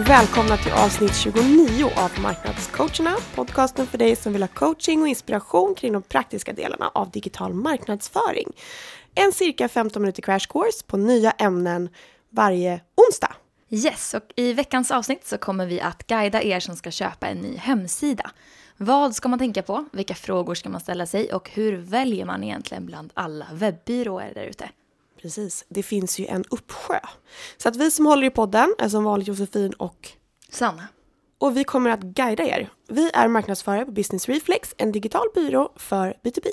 välkomna till avsnitt 29 av Marknadscoacherna. Podcasten för dig som vill ha coaching och inspiration kring de praktiska delarna av digital marknadsföring. En cirka 15 minuter crash course på nya ämnen varje onsdag. Yes, och i veckans avsnitt så kommer vi att guida er som ska köpa en ny hemsida. Vad ska man tänka på? Vilka frågor ska man ställa sig? Och hur väljer man egentligen bland alla webbyråer där ute? Precis, det finns ju en uppsjö. Så att vi som håller i podden är som vanligt Josefin och Sanna. och vi kommer att guida er. Vi är marknadsförare på Business Reflex, en digital byrå för B2B.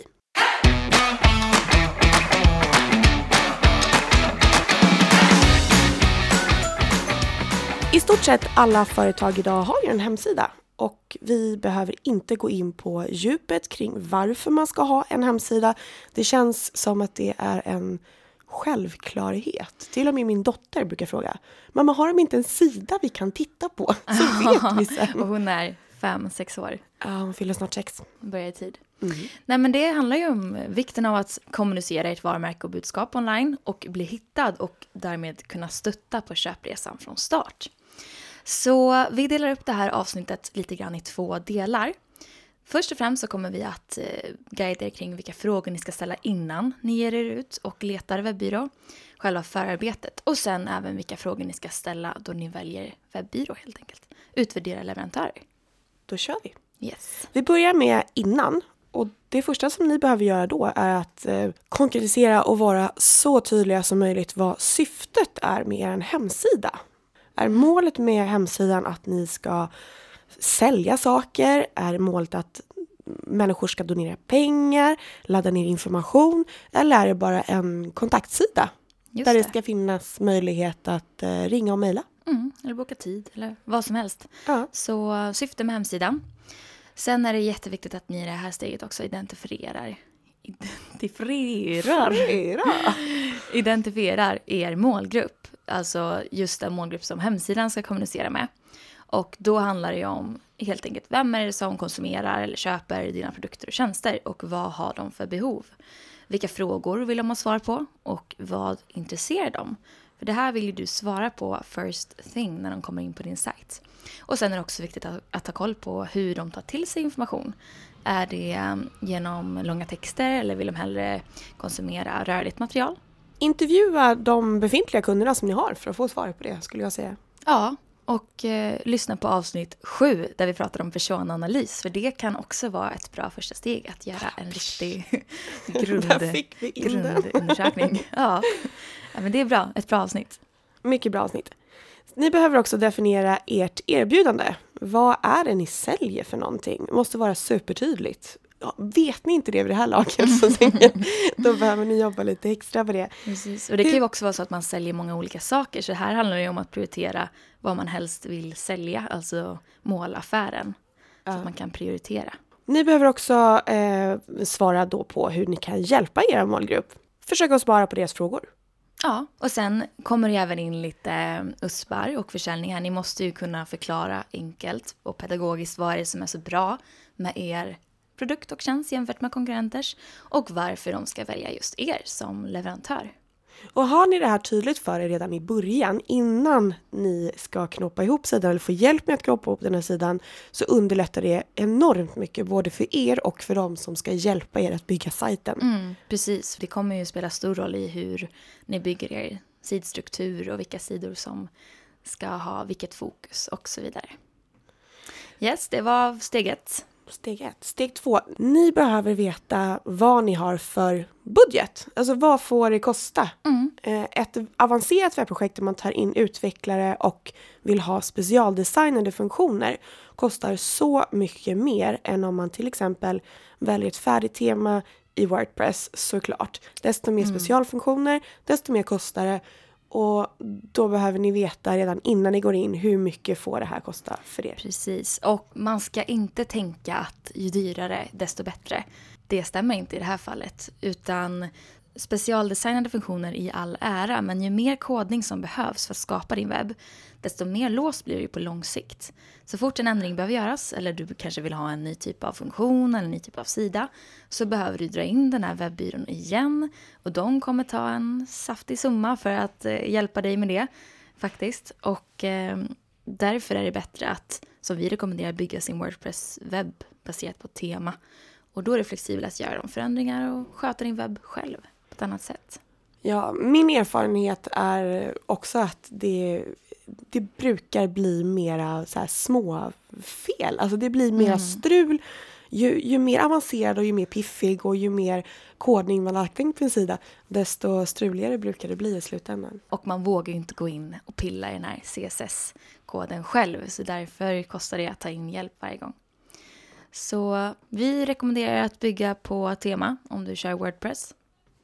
I stort sett alla företag idag har ju en hemsida och vi behöver inte gå in på djupet kring varför man ska ha en hemsida. Det känns som att det är en självklarhet. Till och med min dotter brukar fråga, mamma har de inte en sida vi kan titta på? Så vet vi sen. och hon är fem, sex år. Ja, hon fyller snart sex. Börjar i tid. Mm. Nej men det handlar ju om vikten av att kommunicera ert varumärke och budskap online och bli hittad och därmed kunna stötta på köpresan från start. Så vi delar upp det här avsnittet lite grann i två delar. Först och främst så kommer vi att eh, guida er kring vilka frågor ni ska ställa innan ni ger er ut och letar webbyrå, själva förarbetet och sen även vilka frågor ni ska ställa då ni väljer webbyrå helt enkelt. Utvärdera leverantörer. Då kör vi. Yes. Vi börjar med innan. Och det första som ni behöver göra då är att eh, konkretisera och vara så tydliga som möjligt vad syftet är med er hemsida. Är målet med hemsidan att ni ska sälja saker? Är målet att människor ska donera pengar, ladda ner information? Eller är det bara en kontaktsida? Just där det ska finnas möjlighet att eh, ringa och mejla? Mm, eller boka tid eller vad som helst. Ja. Så eh, syfte med hemsidan. Sen är det jätteviktigt att ni i det här steget också identifierar identifierar, identifierar er målgrupp. Alltså just den målgrupp som hemsidan ska kommunicera med. Och då handlar det ju om helt enkelt vem är det som konsumerar eller köper dina produkter och tjänster och vad har de för behov? Vilka frågor vill de ha svar på och vad intresserar dem? För det här vill ju du svara på first thing när de kommer in på din sajt. Och sen är det också viktigt att, att ha koll på hur de tar till sig information. Är det um, genom långa texter eller vill de hellre konsumera rörligt material? Intervjua de befintliga kunderna som ni har för att få svar på det skulle jag säga. Ja, och eh, lyssna på avsnitt sju där vi pratar om personanalys. För det kan också vara ett bra första steg att göra en riktig grund, grundundersökning. Ja. ja, men det är bra. Ett bra avsnitt. Mycket bra avsnitt. Ni behöver också definiera ert erbjudande. Vad är det ni säljer för någonting? Det måste vara supertydligt. Ja, vet ni inte det vid det här laget så tänker jag, då behöver ni jobba lite extra på det. Precis. Och det kan ju också vara så att man säljer många olika saker. Så här handlar det ju om att prioritera vad man helst vill sälja, alltså målaffären. Så att man kan prioritera. Ni behöver också eh, svara då på hur ni kan hjälpa er målgrupp. Försök att svara på deras frågor. Ja, och sen kommer det även in lite USPar och försäljningar. Ni måste ju kunna förklara enkelt och pedagogiskt vad är det som är så bra med er produkt och tjänst jämfört med konkurrenters och varför de ska välja just er som leverantör. Och har ni det här tydligt för er redan i början, innan ni ska knåpa ihop sidan eller få hjälp med att knåpa ihop den här sidan, så underlättar det enormt mycket både för er och för dem som ska hjälpa er att bygga sajten. Mm, precis, det kommer ju spela stor roll i hur ni bygger er sidstruktur och vilka sidor som ska ha vilket fokus och så vidare. Yes, det var steg ett. Steg ett. Steg två. Ni behöver veta vad ni har för budget. Alltså vad får det kosta? Eh, Ett avancerat webbprojekt där man tar in utvecklare och vill ha specialdesignade funktioner kostar så mycket mer än om man till exempel väljer ett färdigt tema i Wordpress såklart. Desto mer specialfunktioner, desto mer kostar det. Och då behöver ni veta redan innan ni går in hur mycket får det här kosta för er. Precis, och man ska inte tänka att ju dyrare desto bättre. Det stämmer inte i det här fallet, utan specialdesignade funktioner i all ära, men ju mer kodning som behövs för att skapa din webb, desto mer låst blir det ju på lång sikt. Så fort en ändring behöver göras, eller du kanske vill ha en ny typ av funktion eller en ny typ av sida, så behöver du dra in den här webbyrån igen och de kommer ta en saftig summa för att eh, hjälpa dig med det, faktiskt. Och eh, därför är det bättre att, som vi rekommenderar, bygga sin Wordpress-webb baserat på tema. Och då är det flexibelt att göra de förändringar och sköta din webb själv på ett annat sätt. Ja, min erfarenhet är också att det, det brukar bli mera så här små fel. Alltså det blir mera mm. strul. Ju, ju, mer avancerad och ju mer piffig och ju mer kodning man lagt in på en sida, desto struligare brukar det bli i slutändan. Och man vågar ju inte gå in och pilla i den här CSS-koden själv, så därför kostar det att ta in hjälp varje gång. Så vi rekommenderar att bygga på tema om du kör Wordpress.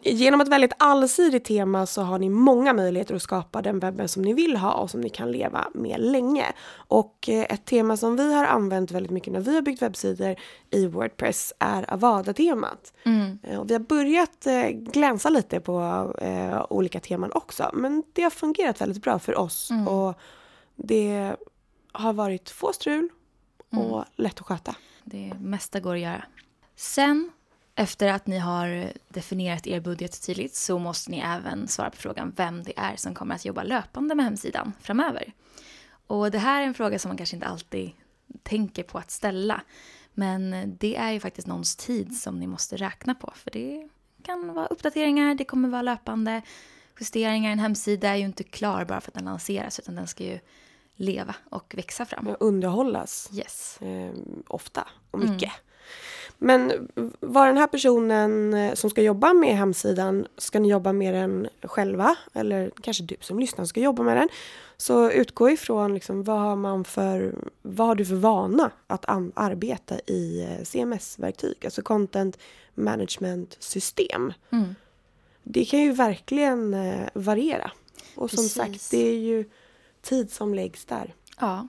Genom att välja ett allsidigt tema så har ni många möjligheter att skapa den webben som ni vill ha och som ni kan leva med länge. Och eh, ett tema som vi har använt väldigt mycket när vi har byggt webbsidor i Wordpress är Avada-temat. Mm. Eh, och vi har börjat eh, glänsa lite på olika teman också, men det har fungerat väldigt bra för oss mm. och det har varit få strul och mm. lätt att sköta. Det mesta går att göra. Sen efter att ni har definierat er budget tydligt så måste ni även svara på frågan vem det är som kommer att jobba löpande med hemsidan framöver. Och det här är en fråga som man kanske inte alltid tänker på att ställa. Men det är ju faktiskt någons tid som ni måste räkna på. För det kan vara uppdateringar, det kommer vara löpande justeringar. En hemsida är ju inte klar bara för att den lanseras utan den ska ju leva och växa fram. Underhållas. Yes. Eh, ofta och mycket. Mm. Men vad den här personen eh, som ska jobba med hemsidan, ska ni jobba med den själva? Eller kanske du som lyssnar ska jobba med den. Så utgå ifrån liksom, vad, har man för, vad har du för vana att arbeta i eh, CMS-verktyg, alltså content management system. Mm. Det kan ju verkligen eh, variera. Och Precis. som sagt, det är ju tid som läggs där. Ja,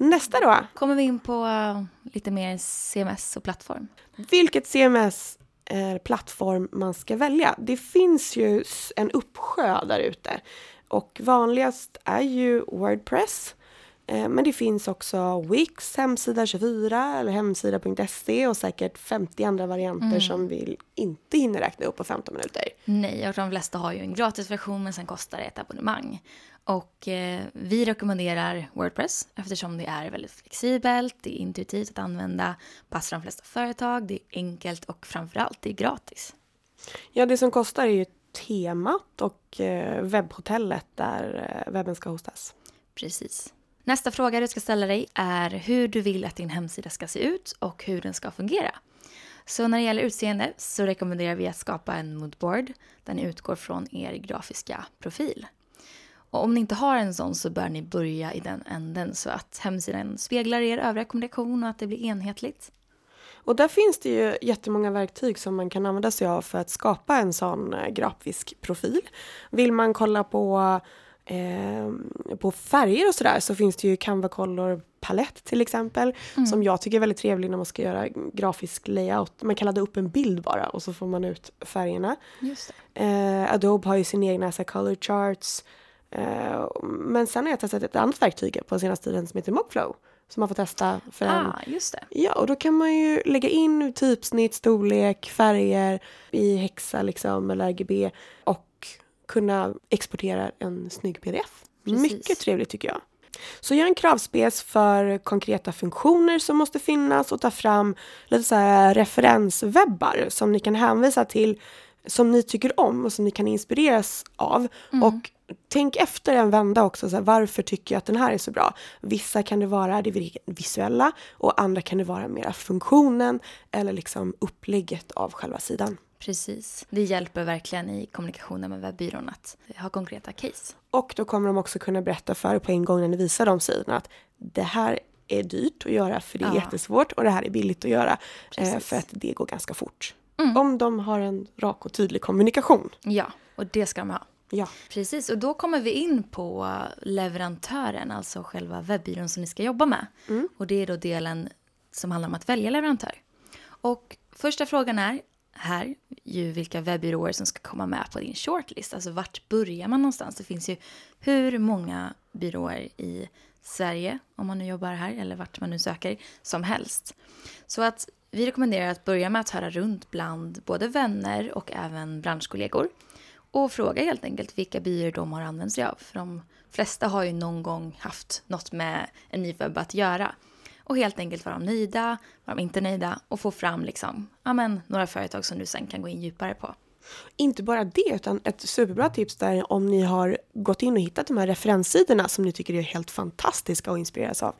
Nästa då. Kommer vi in på uh, lite mer CMS och plattform. Vilket CMS är plattform man ska välja. Det finns ju en uppsjö där ute. Och vanligast är ju Wordpress. Eh, men det finns också Wix, hemsida 24 eller hemsida.se och säkert 50 andra varianter mm. som vi inte hinner räkna upp på 15 minuter. Nej, och de flesta har ju en gratisversion men sen kostar det ett abonnemang. Och eh, vi rekommenderar Wordpress eftersom det är väldigt flexibelt, det är intuitivt att använda, passar de flesta företag, det är enkelt och framförallt det är gratis. Ja, det som kostar är ju temat och eh, webbhotellet där eh, webben ska hostas. Precis. Nästa fråga du ska ställa dig är hur du vill att din hemsida ska se ut och hur den ska fungera. Så när det gäller utseende så rekommenderar vi att skapa en moodboard där ni utgår från er grafiska profil. Och om ni inte har en sån så bör ni börja i den änden så att hemsidan speglar er övriga kommunikation och att det blir enhetligt. Och där finns det ju jättemånga verktyg som man kan använda sig av för att skapa en sån eh, grafisk profil. Vill man kolla på eh, på färger och sådär så finns det ju Canva Color palett till exempel mm. som jag tycker är väldigt trevlig när man ska göra grafisk layout. Man kan ladda upp en bild bara och så får man ut färgerna. Eh, Adobe har ju sin egna så color charts men sen har jag testat ett annat verktyg på senaste tiden som heter Mockflow. Som man får testa för en... Ah, just det. Ja, och då kan man ju lägga in typsnitt, storlek, färger i hexa liksom, eller RGB och kunna exportera en snygg pdf. Precis. Mycket trevligt tycker jag. Så gör en kravspec för konkreta funktioner som måste finnas och ta fram lite så referenswebbar som ni kan hänvisa till som ni tycker om och som ni kan inspireras av. Mm. Och tänk efter en vända också, så här, varför tycker jag att den här är så bra? Vissa kan det vara det visuella och andra kan det vara mera funktionen eller liksom upplägget av själva sidan. Precis. Det hjälper verkligen i kommunikationen med webbyrån att ha konkreta case. Och då kommer de också kunna berätta för på en gång när ni visar de sidorna att det här är dyrt att göra för det är ja. jättesvårt och det här är billigt att göra eh, för att det går ganska fort. Mm. Om de har en rak och tydlig kommunikation. Ja, och det ska de ha. Ja. Precis, och då kommer vi in på leverantören, alltså själva webbyrån som ni ska jobba med. Mm. Och det är då delen som handlar om att välja leverantör. Och första frågan är här ju vilka webbyråer som ska komma med på din shortlist. Alltså vart börjar man någonstans? Det finns ju hur många byråer i Sverige, om man nu jobbar här eller vart man nu söker, som helst. Så att vi rekommenderar att börja med att höra runt bland både vänner och även branschkollegor och fråga helt enkelt vilka byer de har använt sig av. För de flesta har ju någon gång haft något med en ny webb att göra. Och helt enkelt vara nöjda, vara inte nöjda och få fram liksom, ja, men, några företag som du sen kan gå in djupare på. Inte bara det, utan ett superbra tips där om ni har gått in och hittat de här referenssidorna som ni tycker är helt fantastiska och inspireras av.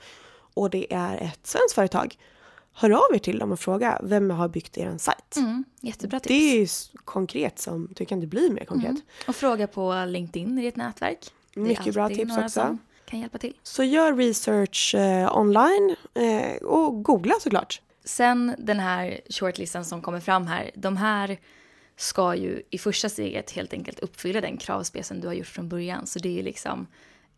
Och det är ett svenskt företag. Hör av er till dem och fråga vem har byggt er sajt. Mm, jättebra tips. Det är ju konkret som, det kan inte bli mer konkret. Mm. Och fråga på LinkedIn i ditt nätverk. Mycket bra tips också. kan hjälpa till. Så gör research eh, online eh, och googla såklart. Sen den här shortlistan som kommer fram här, de här ska ju i första steget helt enkelt uppfylla den kravspecen du har gjort från början. Så det är liksom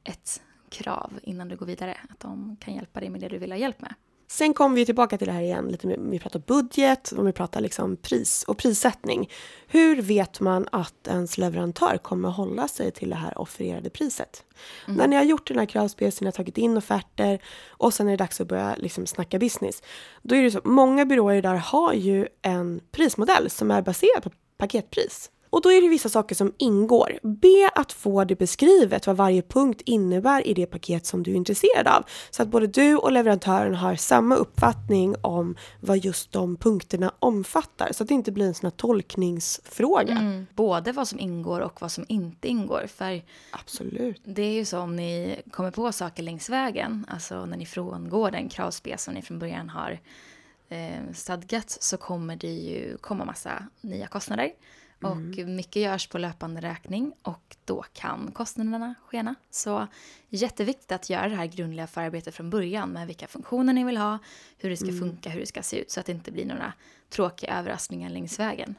ett krav innan du går vidare, att de kan hjälpa dig med det du vill ha hjälp med. Sen kommer vi tillbaka till det här igen, lite vi pratar budget och vi pratar liksom pris och prissättning. Hur vet man att ens leverantör kommer att hålla sig till det här offererade priset? Mm. När ni har gjort den här kravspecen, ni har tagit in offerter och sen är det dags att börja liksom snacka business. Då är det så, många byråer där har ju en prismodell som är baserad på paketpris. Och då är det vissa saker som ingår. Be att få det beskrivet vad varje punkt innebär i det paket som du är intresserad av. Så att både du och leverantören har samma uppfattning om vad just de punkterna omfattar. Så att det inte blir en sån här tolkningsfråga. Mm, både vad som ingår och vad som inte ingår. För Absolut. Det är ju så om ni kommer på saker längs vägen, alltså när ni frångår den kravspec som ni från början har eh, stadgat så kommer det ju komma massa nya kostnader. Och mm. mycket görs på löpande räkning och då kan kostnaderna skena. Så jätteviktigt att göra det här grundliga förarbetet från början med vilka funktioner ni vill ha, hur det ska mm. funka, hur det ska se ut så att det inte blir några tråkiga överraskningar längs vägen.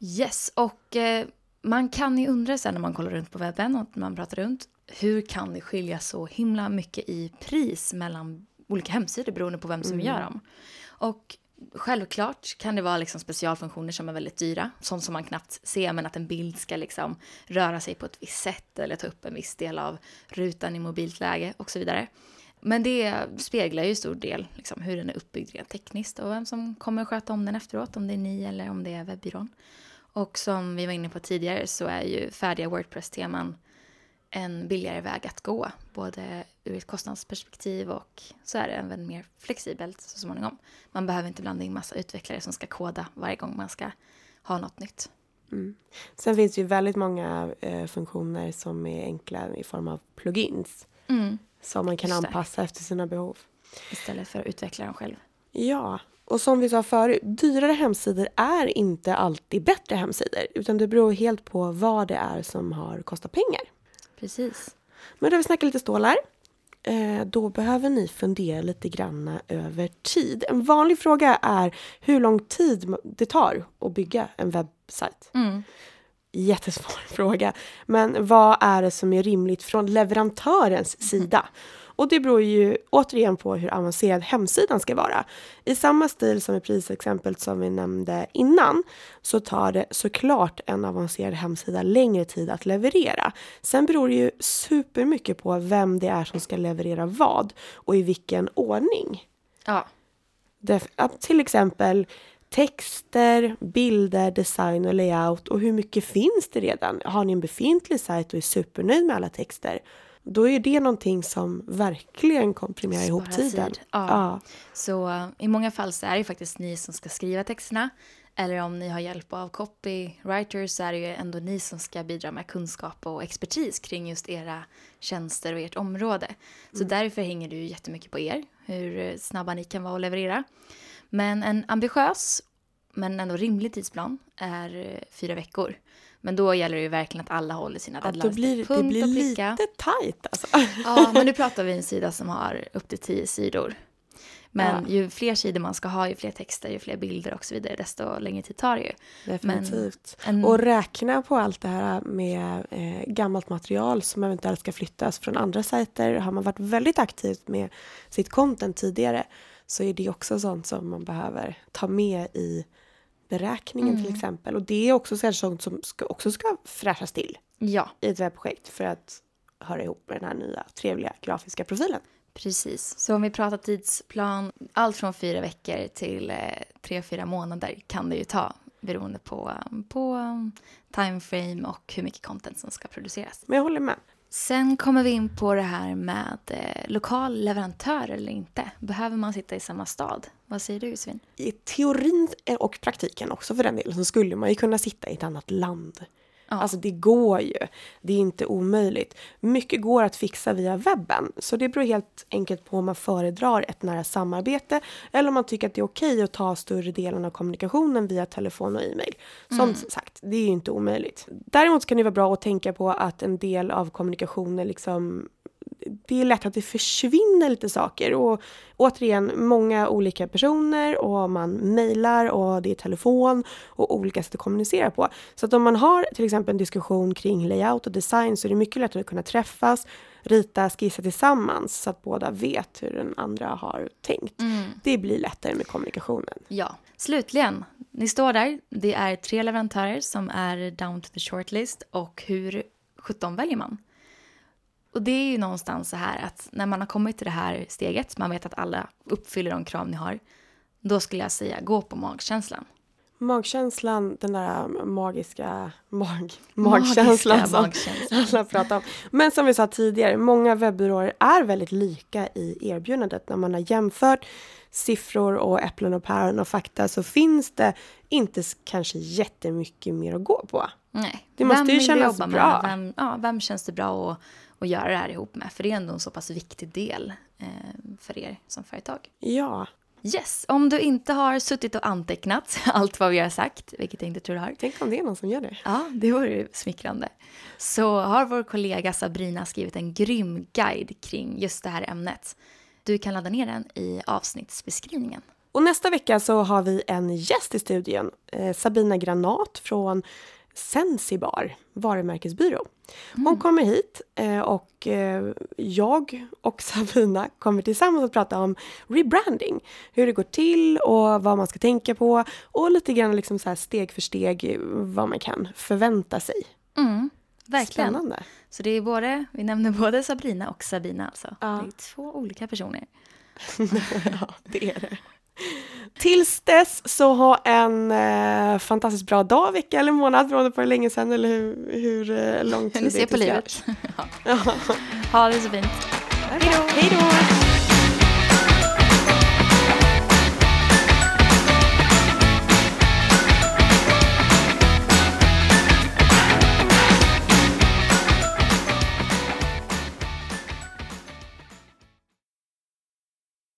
Yes, och eh, man kan ju undra sen när man kollar runt på webben och när man pratar runt, hur kan det skilja så himla mycket i pris mellan olika hemsidor beroende på vem som mm. gör dem? Och Självklart kan det vara liksom specialfunktioner som är väldigt dyra, sånt som man knappt ser, men att en bild ska liksom röra sig på ett visst sätt eller ta upp en viss del av rutan i mobilt läge och så vidare. Men det speglar ju stor del liksom, hur den är uppbyggd rent tekniskt och vem som kommer sköta om den efteråt, om det är ni eller om det är webbyrån. Och som vi var inne på tidigare så är ju färdiga Wordpress-teman en billigare väg att gå, både ur ett kostnadsperspektiv och så är det även mer flexibelt så småningom. Man behöver inte blanda in massa utvecklare som ska koda varje gång man ska ha något nytt. Mm. Sen finns det ju väldigt många eh, funktioner som är enkla i form av plugins. Mm. Som man kan anpassa efter sina behov. Istället för att utveckla dem själv. Ja, och som vi sa förut, dyrare hemsidor är inte alltid bättre hemsidor. Utan det beror helt på vad det är som har kostat pengar. Precis. Men då vi snackat lite stålar. Eh, då behöver ni fundera lite grann över tid. En vanlig fråga är hur lång tid det tar att bygga en webbsajt. Mm. Jättesvår fråga. Men vad är det som är rimligt från leverantörens mm. sida? Och det beror ju återigen på hur avancerad hemsidan ska vara. I samma stil som i prisexemplet som vi nämnde innan så tar det såklart en avancerad hemsida längre tid att leverera. Sen beror det ju supermycket på vem det är som ska leverera vad och i vilken ordning. Ja. till exempel texter, bilder, design och layout och hur mycket finns det redan? Har ni en befintlig sajt och är supernöjd med alla texter? Då är det någonting som verkligen komprimerar ihop tiden. Ja. ja. Så uh, i många fall så är det faktiskt ni som ska skriva texterna. Eller om ni har hjälp av copywriters så är det ju ändå ni som ska bidra med kunskap och expertis kring just era tjänster och ert område. Så mm. därför hänger det ju jättemycket på er, hur snabba ni kan vara att leverera. Men en ambitiös men ändå rimlig tidsplan är uh, fyra veckor. Men då gäller det ju verkligen att alla håller sina deadlines. Ja, då blir, det blir lite tajt alltså. Ja, men nu pratar vi en sida som har upp till tio sidor. Men ja. ju fler sidor man ska ha, ju fler texter, ju fler bilder och så vidare, desto längre tid tar det ju. Definitivt. En... Och räkna på allt det här med eh, gammalt material som eventuellt ska flyttas från andra sajter. Har man varit väldigt aktiv med sitt content tidigare så är det också sånt som man behöver ta med i beräkningen mm. till exempel. Och det är också sånt som ska, också ska fräschas till ja. i ett webbprojekt för att höra ihop med den här nya trevliga grafiska profilen. Precis, så om vi pratar tidsplan, allt från fyra veckor till eh, tre, fyra månader kan det ju ta beroende på, på timeframe och hur mycket content som ska produceras. Men jag håller med. Sen kommer vi in på det här med eh, lokal leverantör eller inte. Behöver man sitta i samma stad? Vad säger du Josefin? I teorin och praktiken också för den delen så skulle man ju kunna sitta i ett annat land. Ja. Alltså det går ju. Det är inte omöjligt. Mycket går att fixa via webben. Så det beror helt enkelt på om man föredrar ett nära samarbete eller om man tycker att det är okej att ta större delen av kommunikationen via telefon och e-mail. Som mm. sagt, det är ju inte omöjligt. Däremot kan det vara bra att tänka på att en del av kommunikationen liksom det är lätt att det försvinner lite saker och återigen många olika personer och man mejlar och det är telefon och olika sätt att kommunicera på. Så att om man har till exempel en diskussion kring layout och design så är det mycket lättare att kunna träffas, rita, skissa tillsammans så att båda vet hur den andra har tänkt. Mm. Det blir lättare med kommunikationen. Ja, slutligen. Ni står där. Det är tre leverantörer som är down to the shortlist och hur 17 väljer man? Och det är ju någonstans så här att när man har kommit till det här steget, man vet att alla uppfyller de krav ni har, då skulle jag säga gå på magkänslan. Magkänslan, den där magiska mag, magkänslan magiska som magkänslan. alla pratar om. Men som vi sa tidigare, många webbyråer är väldigt lika i erbjudandet. När man har jämfört siffror och äpplen och päron och fakta så finns det inte kanske jättemycket mer att gå på. Nej. Det måste vem ju kännas bra. Vem, ja, vem känns det bra att att göra det här ihop med. För det är ändå en så pass viktig del eh, för er som företag. Ja. Yes, om du inte har suttit och antecknat allt vad vi har sagt, vilket jag inte tror du har. Tänk om det är någon som gör det. Ja, det vore smickrande. Så har vår kollega Sabrina skrivit en grym guide kring just det här ämnet. Du kan ladda ner den i avsnittsbeskrivningen. Och nästa vecka så har vi en gäst i studion, eh, Sabina Granat från Sensibar varumärkesbyrå. Hon mm. kommer hit eh, och eh, jag och Sabina kommer tillsammans att prata om rebranding. Hur det går till och vad man ska tänka på och lite grann liksom så steg för steg vad man kan förvänta sig. Mm, verkligen. Spännande. Så det är både, vi nämner både Sabrina och Sabina alltså. Ja. Det är två olika personer. ja, det är det. Tills dess så ha en eh, fantastiskt bra dag, vecka eller månad beroende på hur länge sedan eller hur, hur eh, lång tid det är. Hur ni ser på livet. ja. ha det så fint. Hej då!